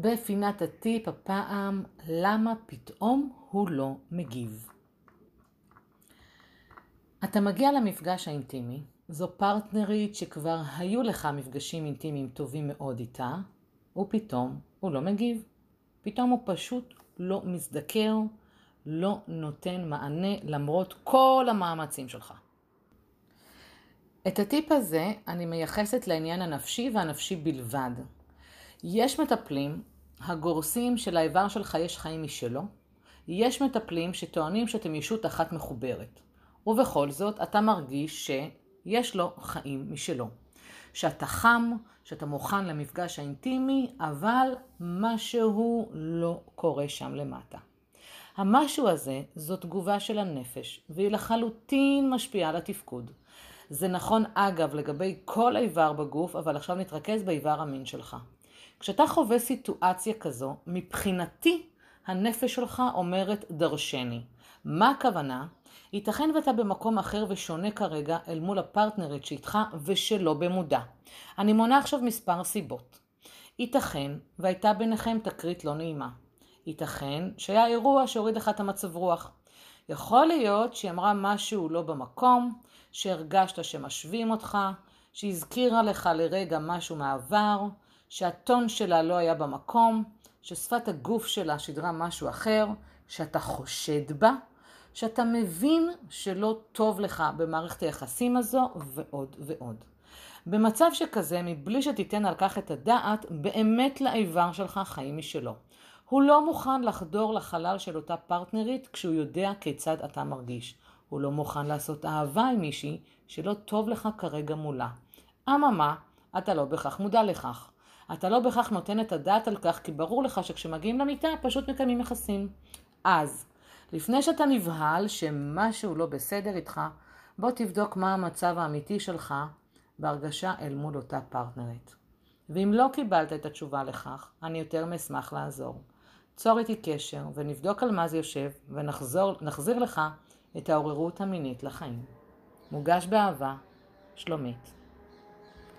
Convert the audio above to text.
בפינת הטיפ הפעם, למה פתאום הוא לא מגיב. אתה מגיע למפגש האינטימי, זו פרטנרית שכבר היו לך מפגשים אינטימיים טובים מאוד איתה, ופתאום הוא לא מגיב. פתאום הוא פשוט לא מזדקר, לא נותן מענה למרות כל המאמצים שלך. את הטיפ הזה אני מייחסת לעניין הנפשי והנפשי בלבד. יש מטפלים הגורסים שלאיבר שלך יש חיים משלו, יש מטפלים שטוענים שאתם ישות אחת מחוברת, ובכל זאת אתה מרגיש שיש לו חיים משלו. שאתה חם, שאתה מוכן למפגש האינטימי, אבל משהו לא קורה שם למטה. המשהו הזה זו תגובה של הנפש, והיא לחלוטין משפיעה על התפקוד. זה נכון אגב לגבי כל איבר בגוף, אבל עכשיו נתרכז באיבר המין שלך. כשאתה חווה סיטואציה כזו, מבחינתי הנפש שלך אומרת דרשני. מה הכוונה? ייתכן ואתה במקום אחר ושונה כרגע אל מול הפרטנרית שאיתך ושלא במודע. אני מונה עכשיו מספר סיבות. ייתכן והייתה ביניכם תקרית לא נעימה. ייתכן שהיה אירוע שהוריד לך את המצב רוח. יכול להיות שהיא אמרה משהו לא במקום, שהרגשת שמשווים אותך, שהזכירה לך לרגע משהו מהעבר, שהטון שלה לא היה במקום, ששפת הגוף שלה שידרה משהו אחר, שאתה חושד בה, שאתה מבין שלא טוב לך במערכת היחסים הזו, ועוד ועוד. במצב שכזה, מבלי שתיתן על כך את הדעת, באמת לאיבר שלך חיים משלו. הוא לא מוכן לחדור לחלל של אותה פרטנרית כשהוא יודע כיצד אתה מרגיש. הוא לא מוכן לעשות אהבה עם מישהי שלא טוב לך כרגע מולה. אממה, אתה לא בהכרח מודע לכך. אתה לא בהכרח נותן את הדעת על כך, כי ברור לך שכשמגיעים למיטה פשוט מקיימים יחסים. אז, לפני שאתה נבהל שמשהו לא בסדר איתך, בוא תבדוק מה המצב האמיתי שלך בהרגשה אל מול אותה פרטנרית. ואם לא קיבלת את התשובה לכך, אני יותר מאשמח לעזור. צור איתי קשר ונבדוק על מה זה יושב ונחזיר לך את העוררות המינית לחיים. מוגש באהבה, שלומית.